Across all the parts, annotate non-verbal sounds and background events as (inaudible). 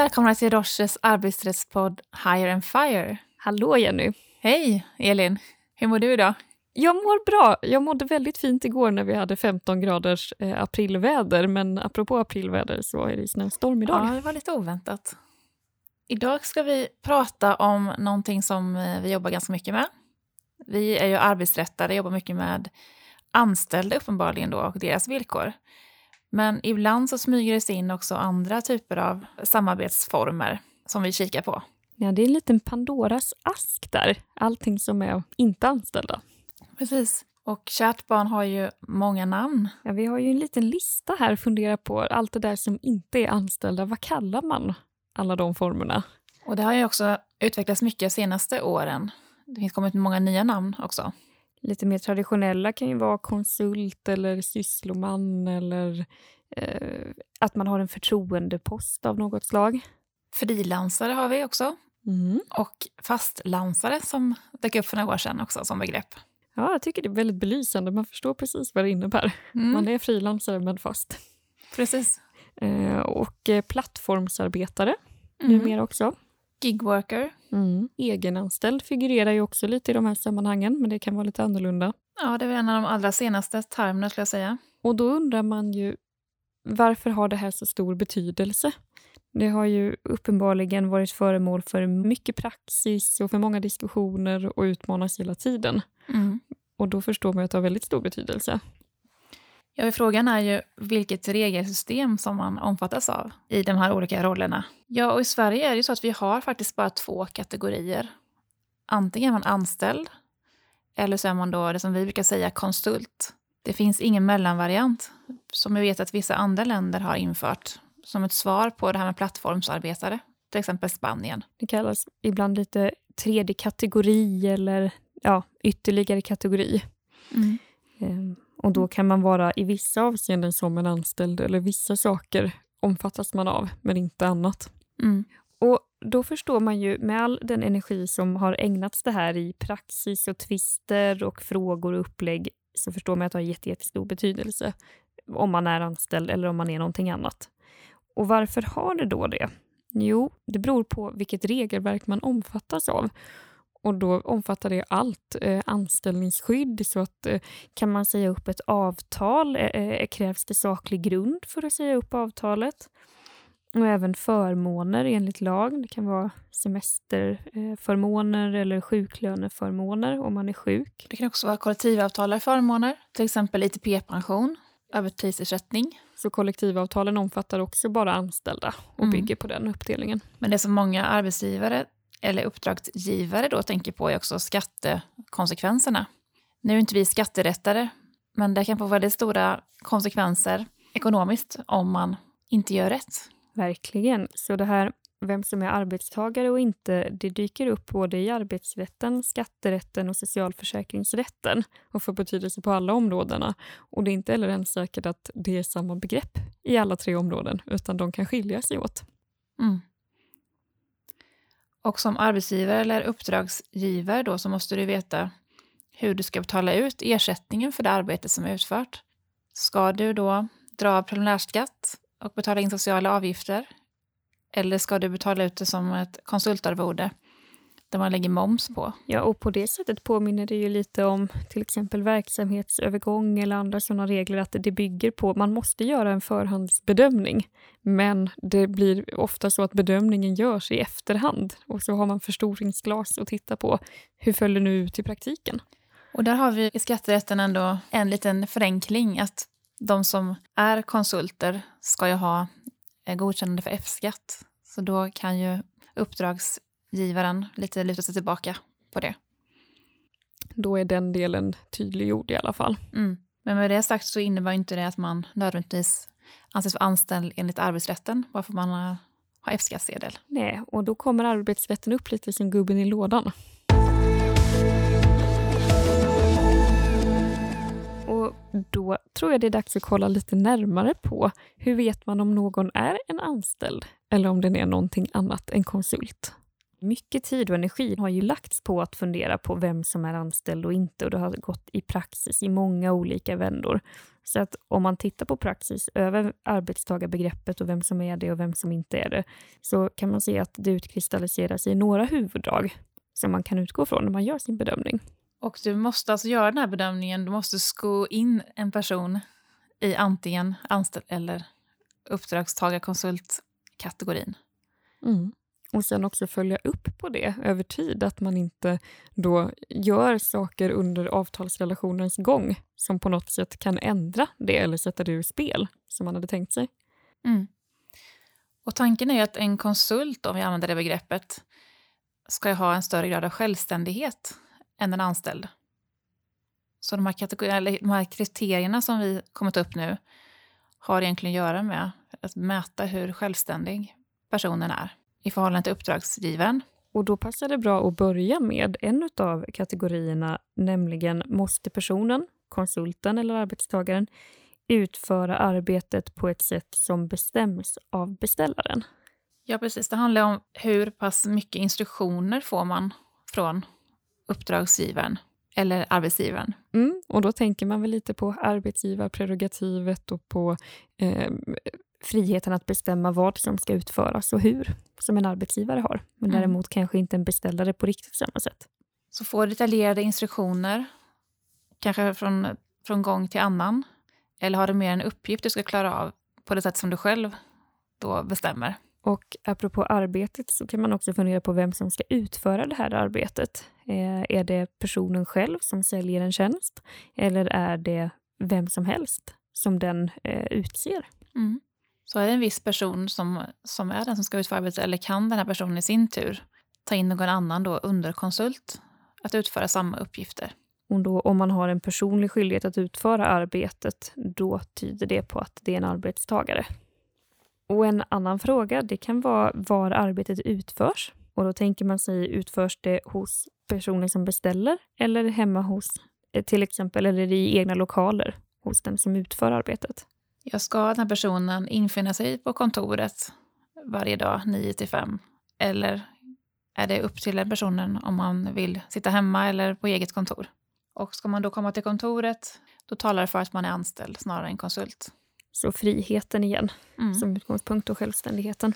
välkomna till Roches arbetsrättspodd Hire and Fire. Hallå Jenny! Hej Elin! Hur mår du idag? Jag mår bra. Jag mådde väldigt fint igår när vi hade 15 graders eh, aprilväder, men apropå aprilväder så är det snöstorm idag. Ja, det var lite oväntat. Idag ska vi prata om någonting som eh, vi jobbar ganska mycket med. Vi är ju arbetsrättare, jobbar mycket med anställda uppenbarligen då och deras villkor. Men ibland så smyger det sig in också andra typer av samarbetsformer som vi kikar på. Ja, det är en liten Pandoras ask där. Allting som är inte anställda. Precis. Och kärt barn har ju många namn. Ja, vi har ju en liten lista här att fundera på. Allt det där som inte är anställda, vad kallar man alla de formerna? Och det har ju också utvecklats mycket de senaste åren. Det finns kommit många nya namn också. Lite mer traditionella kan ju vara konsult eller syssloman eller eh, att man har en förtroendepost av något slag. Frilansare har vi också. Mm. Och fastlansare som dök upp för några år sedan också som begrepp. Ja, jag tycker det är väldigt belysande. Man förstår precis vad det innebär. Mm. Man är frilansare men fast. Precis. Eh, och eh, plattformsarbetare Mm. numera också. Gigworker. Mm. Egenanställd figurerar ju också lite i de här sammanhangen, men det kan vara lite annorlunda. Ja, det är en av de allra senaste termerna skulle jag säga. Och då undrar man ju varför har det här så stor betydelse? Det har ju uppenbarligen varit föremål för mycket praxis och för många diskussioner och utmanas hela tiden. Mm. Och då förstår man att det har väldigt stor betydelse. Ja, frågan är ju vilket regelsystem som man omfattas av i de här olika rollerna. Ja, och i Sverige är det ju så att vi har faktiskt bara två kategorier. Antingen är man anställd eller så är man då det som vi brukar säga konsult. Det finns ingen mellanvariant som jag vet att vissa andra länder har infört som ett svar på det här med plattformsarbetare, till exempel Spanien. Det kallas ibland lite tredje kategori eller ja, ytterligare kategori. Ehm, Och då kan man vara i vissa avseenden som en anställd eller vissa saker omfattas man av, men inte annat. Mm. Och då förstår man ju med all den energi som har ägnats det här i praxis och tvister och frågor och upplägg så förstår man att det har jätte- jättestor betydelse om man är anställd eller om man är någonting annat. Och varför har det då det? Jo, det beror på vilket regelverk man omfattas av. Och då omfattar det allt. Eh, anställningsskydd, så att eh, kan man säga upp ett avtal? Eh, eh, krävs det saklig grund för att säga upp avtalet? Och även förmåner enligt lag. Det kan vara semesterförmåner eller sjuklöneförmåner om man är sjuk. Det kan också vara kollektivavtalade förmåner, till exempel ITP-pension, övertidsersättning. Så kollektivavtalen omfattar också bara anställda och Mm. bygger på den uppdelningen. Men det som många arbetsgivare eller uppdragsgivare då tänker på är också skattekonsekvenserna. Nu är inte vi skatterättare, men det kan få väldigt stora konsekvenser ekonomiskt om man inte gör rätt. Verkligen. Så det här vem som är arbetstagare och inte, det dyker upp både i arbetsrätten, skatterätten och socialförsäkringsrätten och får betydelse på alla områdena. Och det är inte heller ens säkert att det är samma begrepp i alla tre områden, utan de kan skilja sig åt. Mm. Och som arbetsgivare eller uppdragsgivare då så måste du veta hur du ska betala ut ersättningen för det arbete som är utfört. Ska du då dra av preliminärskatt och betala in sociala avgifter? Eller ska du betala ut det som ett konsultarvode där man lägger moms på? Ja, och på det sättet påminner det ju lite om till exempel verksamhetsövergång eller andra sådana regler att det bygger på, man måste göra en förhandsbedömning, men det blir ofta så att bedömningen görs i efterhand och så har man förstoringsglas och titta på hur följer nu ut i praktiken. Och där har vi i skatterätten ändå en liten förenkling att de som är konsulter ska ju ha eh, godkännande för F-skatt. Så då kan ju uppdragsgivaren lite luta sig tillbaka på det. Då är den delen tydliggjord i alla fall. Mm. Men med det sagt så innebär inte det att man nödvändigtvis anses vara anställd enligt arbetsrätten bara för att man har F-skattsedel. Nej, och då kommer arbetsrätten upp lite som gubben i lådan. Och då tror jag det är dags att kolla lite närmare på hur vet man om någon är en anställd eller om den är någonting annat än konsult. Mycket tid och energi har ju lagts på att fundera på vem som är anställd och inte och det har gått i praxis i många olika vändor. Så att om man tittar på praxis över arbetstagarbegreppet och vem som är det och vem som inte är det, så kan man se att det utkristalliseras i några huvuddrag som man kan utgå från när man gör sin bedömning. Och du måste alltså göra den här bedömningen, du måste sko in en person i antingen anställd eller uppdragstagarkonsultkategorin. Mm. Och sen också följa upp på det över tid, att man inte då gör saker under avtalsrelationens gång som på något sätt kan ändra det eller sätta det ur spel som man hade tänkt sig. Mm. Och tanken är ju att en konsult, om vi använder det begreppet, ska ha en större grad av självständighet än en anställd. Så de här, eller de här kriterierna som vi kommit upp nu har egentligen att göra med att mäta hur självständig personen är i förhållande till uppdragsgivaren. Och då passar det bra att börja med en av kategorierna, nämligen måste personen, konsulten eller arbetstagaren utföra arbetet på ett sätt som bestäms av beställaren. Ja, precis. Det handlar om hur pass mycket instruktioner får man från uppdragsgivaren eller arbetsgivaren. Mm, och då tänker man väl lite på arbetsgivarprerogativet och på eh, friheten att bestämma vad som ska utföras och hur, som en arbetsgivare har. Men mm. däremot kanske inte en beställare på riktigt samma sätt. Så få detaljerade instruktioner, kanske från, från gång till annan. Eller har du mer en uppgift du ska klara av på det sätt som du själv då bestämmer. Och apropå arbetet så kan man också fundera på vem som ska utföra det här arbetet. Eh, är det personen själv som säljer en tjänst eller är det vem som helst som den eh, utser? Mm. Så är det en viss person som, som är den som ska utföra arbetet eller kan den här personen i sin tur ta in någon annan då, underkonsult att utföra samma uppgifter? Och då, om man har en personlig skyldighet att utföra arbetet, då tyder det på att det är en arbetstagare. Och en annan fråga det kan vara var arbetet utförs. Och då tänker man sig, utförs det hos personen som beställer eller hemma hos, eh, till exempel, eller i egna lokaler hos den som utför arbetet? Jag ska den här personen infinna sig på kontoret varje dag 9 till 5? Eller är det upp till den personen om man vill sitta hemma eller på eget kontor? Och ska man då komma till kontoret, då talar det för att man är anställd snarare än konsult. Så friheten igen mm. som utgångspunkt och självständigheten.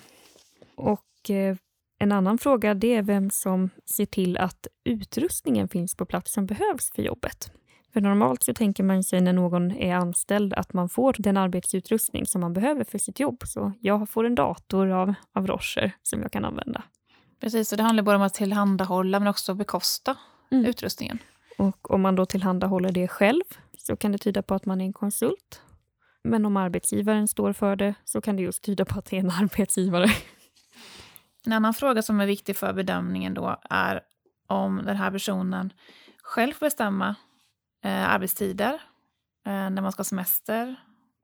Och eh, en annan fråga det är vem som ser till att utrustningen finns på plats som behövs för jobbet. För normalt så tänker man sig när någon är anställd att man får den arbetsutrustning som man behöver för sitt jobb. Så jag får en dator av, av Rocher som jag kan använda. Precis, och det handlar både om att tillhandahålla men också bekosta mm. utrustningen. Och om man då tillhandahåller det själv så kan det tyda på att man är en konsult. Men om arbetsgivaren står för det så kan det just tyda på att det är en (laughs) arbetsgivare. En annan fråga som är viktig för bedömningen då är om den här personen själv får bestämma eh, arbetstider, eh, när man ska ha semester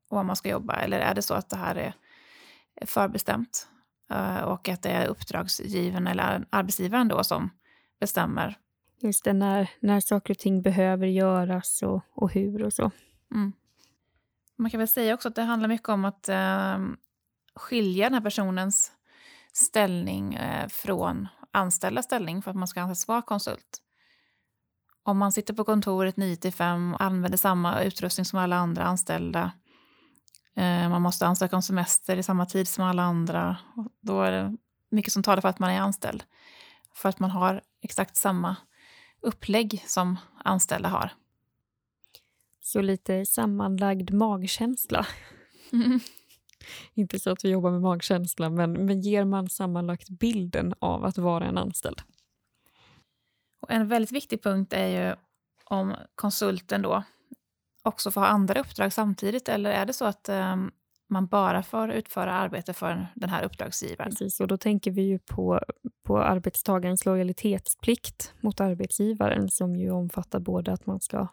och var man ska jobba? Eller är det så att det här är förbestämt eh, och att det är uppdragsgivaren eller arbetsgivaren då som bestämmer? Just det, när, när saker och ting behöver göras och, och hur och så. Mm. Man kan väl säga också att det handlar mycket om att eh, skilja den här personens ställning eh, från anställda ställning för att man ska anses vara konsult. Om man sitter på kontoret 9 till 5 och använder samma utrustning som alla andra anställda, eh, man måste ansöka om semester i samma tid som alla andra, då är det mycket som talar för att man är anställd. För att man har exakt samma upplägg som anställda har. Så lite sammanlagd magkänsla. Mm. (laughs) Inte så att vi jobbar med magkänsla, men, men ger man sammanlagt bilden av att vara en anställd? Och en väldigt viktig punkt är ju om konsulten då också får ha andra uppdrag samtidigt eller är det så att um, man bara får utföra arbete för den här uppdragsgivaren? Precis, och då tänker vi ju på, på arbetstagarens lojalitetsplikt mot arbetsgivaren som ju omfattar både att man ska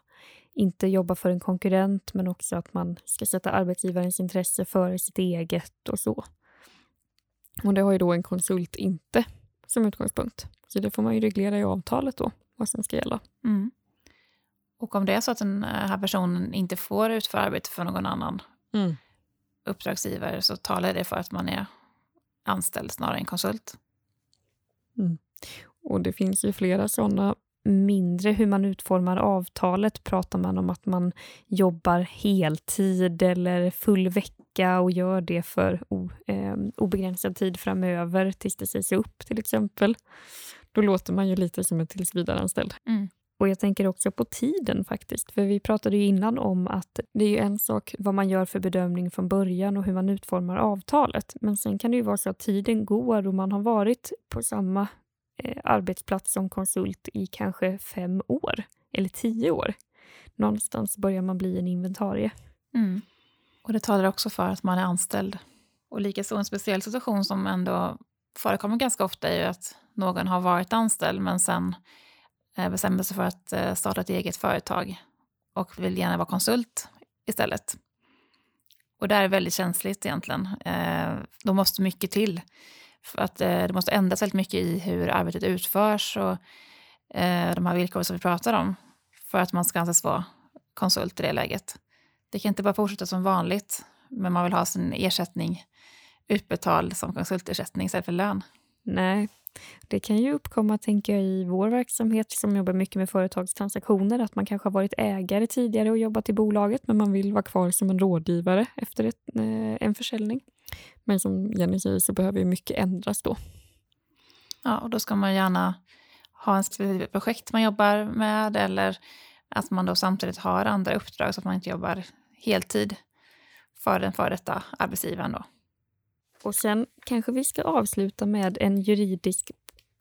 inte jobba för en konkurrent men också att man ska sätta arbetsgivarens intresse före sitt eget och så. Och det har ju då en konsult inte som utgångspunkt. Så det får man ju reglera i avtalet då, vad som ska gälla. Mm. Och om det är så att den här personen inte får utföra arbete för någon annan mm. uppdragsgivare så talar det för att man är anställd snarare än konsult. Mm. Och det finns ju flera sådana mindre hur man utformar avtalet. Pratar man om att man jobbar heltid eller full vecka och gör det för o, eh, obegränsad tid framöver tills det sägs upp till exempel. Då låter man ju lite som en tillsvidareanställd. Mm. Och jag tänker också på tiden faktiskt. För vi pratade ju innan om att det är ju en sak vad man gör för bedömning från början och hur man utformar avtalet. Men sen kan det ju vara så att tiden går och man har varit på samma eh, arbetsplats som konsult i kanske fem år eller tio år. Någonstans börjar man bli en inventarie. Mm. Och det talar också för att man är anställd. Och likaså en speciell situation som ändå förekommer ganska ofta är ju att någon har varit anställd men sen eh, bestämmer sig för att eh, starta ett eget företag och vill gärna vara konsult istället. Och det är väldigt känsligt egentligen. Eh, då måste mycket till. För att det måste ändras väldigt mycket i hur arbetet utförs och de här villkoren som vi pratar om för att man ska anses vara konsult i det läget. Det kan inte bara fortsätta som vanligt, men man vill ha sin ersättning utbetald som konsultersättning istället för lön. Nej, det kan ju uppkomma, tänker jag, i vår verksamhet som jobbar mycket med företagstransaktioner, att man kanske har varit ägare tidigare och jobbat i bolaget, men man vill vara kvar som en rådgivare efter ett, eh, en försäljning. Men som Jenny säger så behöver ju mycket ändras då. Ja, och då ska man gärna ha en specifikt projekt man jobbar med eller att man då samtidigt har andra uppdrag så att man inte jobbar heltid för den före detta arbetsgivaren. Då. Och sen kanske vi ska avsluta med en juridisk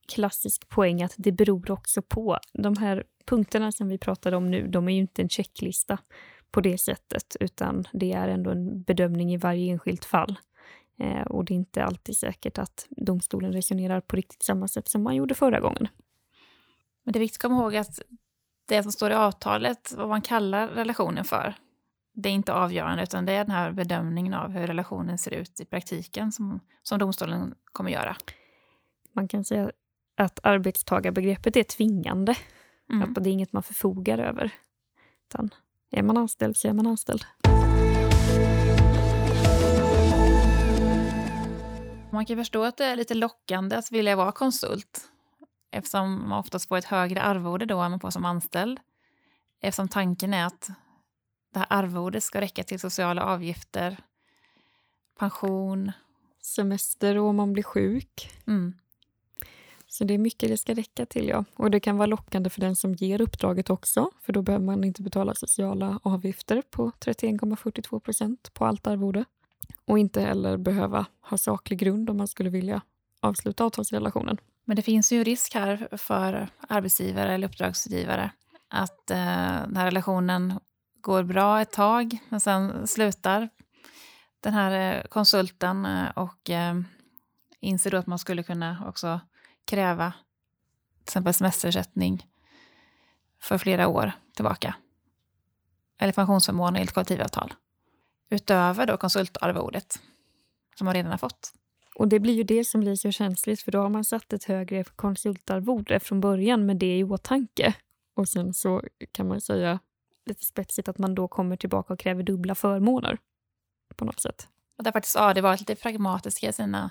klassisk poäng att det beror också på. De här punkterna som vi pratade om nu, de är ju inte en checklista på det sättet, utan det är ändå en bedömning i varje enskilt fall. Eh, och det är inte alltid säkert att domstolen resonerar på riktigt samma sätt som man gjorde förra gången. Men det är viktigt att komma ihåg att det som står i avtalet, vad man kallar relationen för, det är inte avgörande, utan det är den här bedömningen av hur relationen ser ut i praktiken som, som domstolen kommer göra. Man kan säga att arbetstagarbegreppet är tvingande. Mm. Att det är inget man förfogar över. Utan är man anställd så är man anställd. Man kan förstå att det är lite lockande att vilja vara konsult eftersom man oftast får ett högre arvode då än man får som anställd. Eftersom tanken är att det här arvodet ska räcka till sociala avgifter, pension. Semester och om man blir sjuk. Mm. Så det är mycket det ska räcka till. ja. Och Det kan vara lockande för den som ger uppdraget också, för då behöver man inte betala sociala avgifter på 31,42 procent på allt arvode. Och inte heller behöva ha saklig grund om man skulle vilja avsluta avtalsrelationen. Men det finns ju risk här för arbetsgivare eller uppdragsgivare att eh, den här relationen går bra ett tag, men sen slutar den här eh, konsulten eh, och eh, inser då att man skulle kunna också kräva till exempel semesterersättning för flera år tillbaka. Eller pensionsförmån enligt kollektivavtal. Utöver då konsultarvodet som man redan har fått. Och det blir ju det som blir så känsligt för då har man satt ett högre konsultarvode från början med det i åtanke. Och sen så kan man säga lite spetsigt att man då kommer tillbaka och kräver dubbla förmåner på något sätt. Och där faktiskt AD varit lite pragmatiska i sina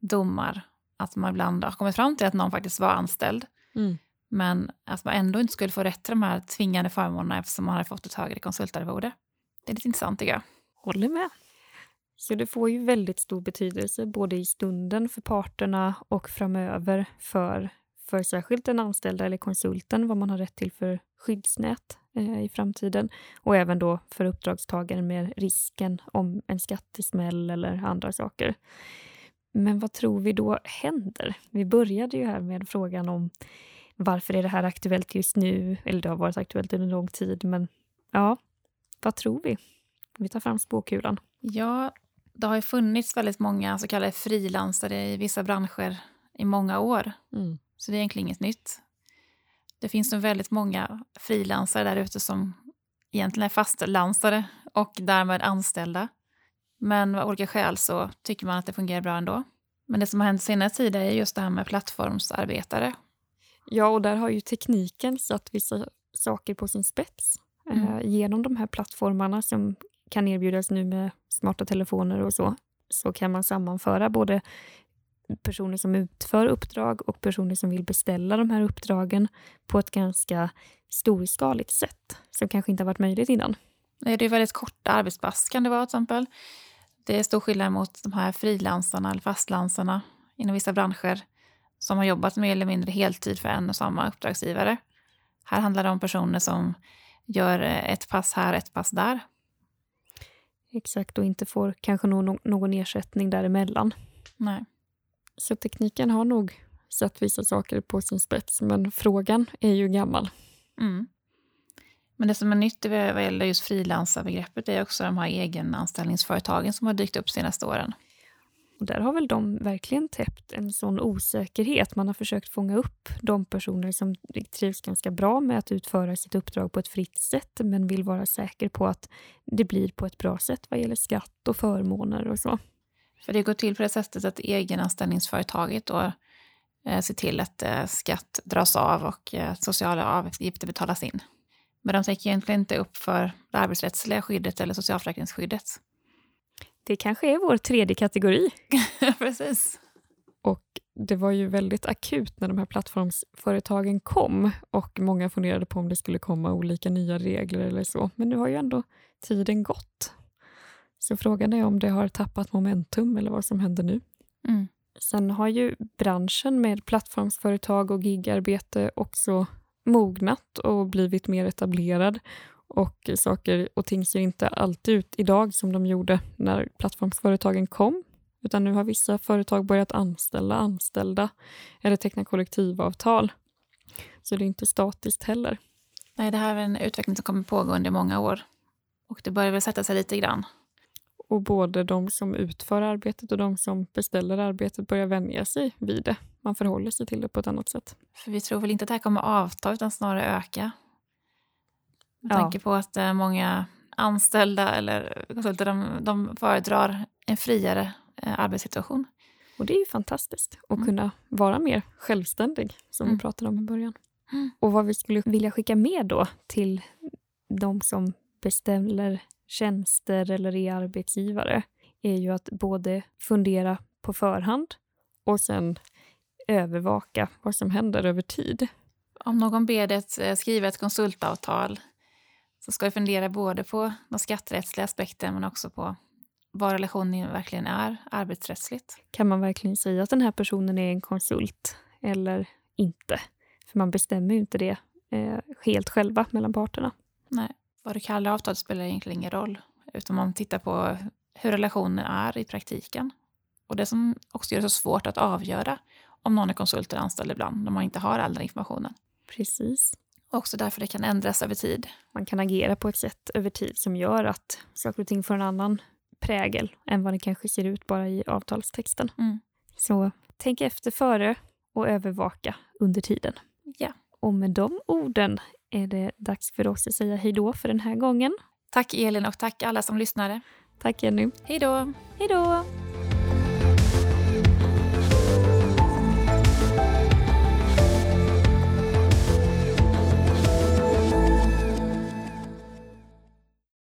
domar. Att man ibland har kommit fram till att någon faktiskt var anställd. Mm. Men att man ändå inte skulle få rätt till de här tvingande förmånerna eftersom man hade fått ett högre konsultarvode. Det är lite intressant tycker jag. Håller med. Så det får ju väldigt stor betydelse både i stunden för parterna och framöver för, för särskilt den anställda eller konsulten vad man har rätt till för skyddsnät eh, i framtiden. Och även då för uppdragstagaren med risken om en skattesmäll eller andra saker. Men vad tror vi då händer? Vi började ju här med frågan om varför är det här aktuellt just nu? Eller det har varit aktuellt under lång tid, men ja, vad tror vi? Vi tar fram spåkulan. Ja, det har ju funnits väldigt många så kallade frilansare i vissa branscher i många år. Mm. Så det är egentligen inget nytt. Det finns nog väldigt många frilansare där ute som egentligen är fastlansare och därmed anställda. Men av olika skäl så tycker man att det fungerar bra ändå. Men det som har hänt senare tid är just det här med plattformsarbetare. Ja, och där har ju tekniken satt vissa saker på sin spets. Eh, mm. Eh, genom de här plattformarna som kan erbjudas nu med smarta telefoner och så, så kan man sammanföra både personer som utför uppdrag och personer som vill beställa de här uppdragen på ett ganska storskaligt sätt som kanske inte har varit möjligt innan. Det är väldigt korta arbetspass kan det vara till exempel. Det är stor skillnad mot de här frilansarna eller fastlansarna inom vissa branscher som har jobbat mer eller mindre heltid för en och samma uppdragsgivare. Här handlar det om personer som gör ett pass här, ett pass där. Exakt, och inte får kanske någon, någon ersättning däremellan. Nej. Så tekniken har nog satt vissa saker på sin spets, men frågan är ju gammal. Mm. Men det som är nytt vad gäller just frilansarbegreppet är också de här egenanställningsföretagen som har dykt upp senaste åren. Och där har väl de verkligen täppt en sån osäkerhet. Man har försökt fånga upp de personer som trivs ganska bra med att utföra sitt uppdrag på ett fritt sätt men vill vara säker på att det blir på ett bra sätt vad gäller skatt och förmåner och så. För det går till på det sättet att egenanställningsföretaget då eh, ser till att eh, skatt dras av och eh, sociala avgifter betalas in. Men de täcker egentligen inte upp för det arbetsrättsliga skyddet eller socialförsäkringsskyddet. Det kanske är vår tredje kategori. (laughs) Precis. Och det var ju väldigt akut när de här plattformsföretagen kom och många funderade på om det skulle komma olika nya regler eller så. Men nu har ju ändå tiden gått. Så frågan är om det har tappat momentum eller vad som händer nu. Mm. Sen har ju branschen med plattformsföretag och gigarbete också mognat och blivit mer etablerad och saker och ting ser inte alltid ut idag som de gjorde när plattformsföretagen kom. Utan nu har vissa företag börjat anställa anställda eller teckna kollektivavtal. Så det är inte statiskt heller. Nej, det här är en utveckling som kommer pågå under många år. Och det börjar väl sätta sig lite grann. Och både de som utför arbetet och de som beställer arbetet börjar vänja sig vid det. Man förhåller sig till det på ett annat sätt. För vi tror väl inte att det här kommer avta utan snarare öka. Med Ja. tanke på att eh, många anställda eller konsulter de, de föredrar en friare eh, arbetssituation. Och det är ju fantastiskt att Mm. kunna vara mer självständig som Mm. vi pratade om i början. Mm. Och vad vi skulle vilja skicka med då till de som beställer tjänster eller är arbetsgivare är ju att både fundera på förhand och sen övervaka vad som händer över tid. Om någon ber dig att eh, skriva ett konsultavtal så ska du fundera både på de skatterättsliga aspekterna men också på vad relationen verkligen är arbetsrättsligt. Kan man verkligen säga att den här personen är en konsult eller inte? För man bestämmer ju inte det eh, helt själva mellan parterna. Nej, vad du kallar avtalet spelar egentligen ingen roll. Utan man tittar på hur relationen är i praktiken. Och det som också gör det så svårt att avgöra om någon är konsult eller anställd ibland, när man inte har all den informationen. Precis. Också därför det kan ändras över tid. Man kan agera på ett sätt över tid som gör att saker och ting får en annan prägel än vad det kanske ser ut bara i avtalstexten. Mm. Så tänk efter före och övervaka under tiden. Ja. Och med de orden är det dags för oss att säga hej då för den här gången. Tack Elin och tack alla som lyssnade. Tack Jenny. Hej då! Hej då!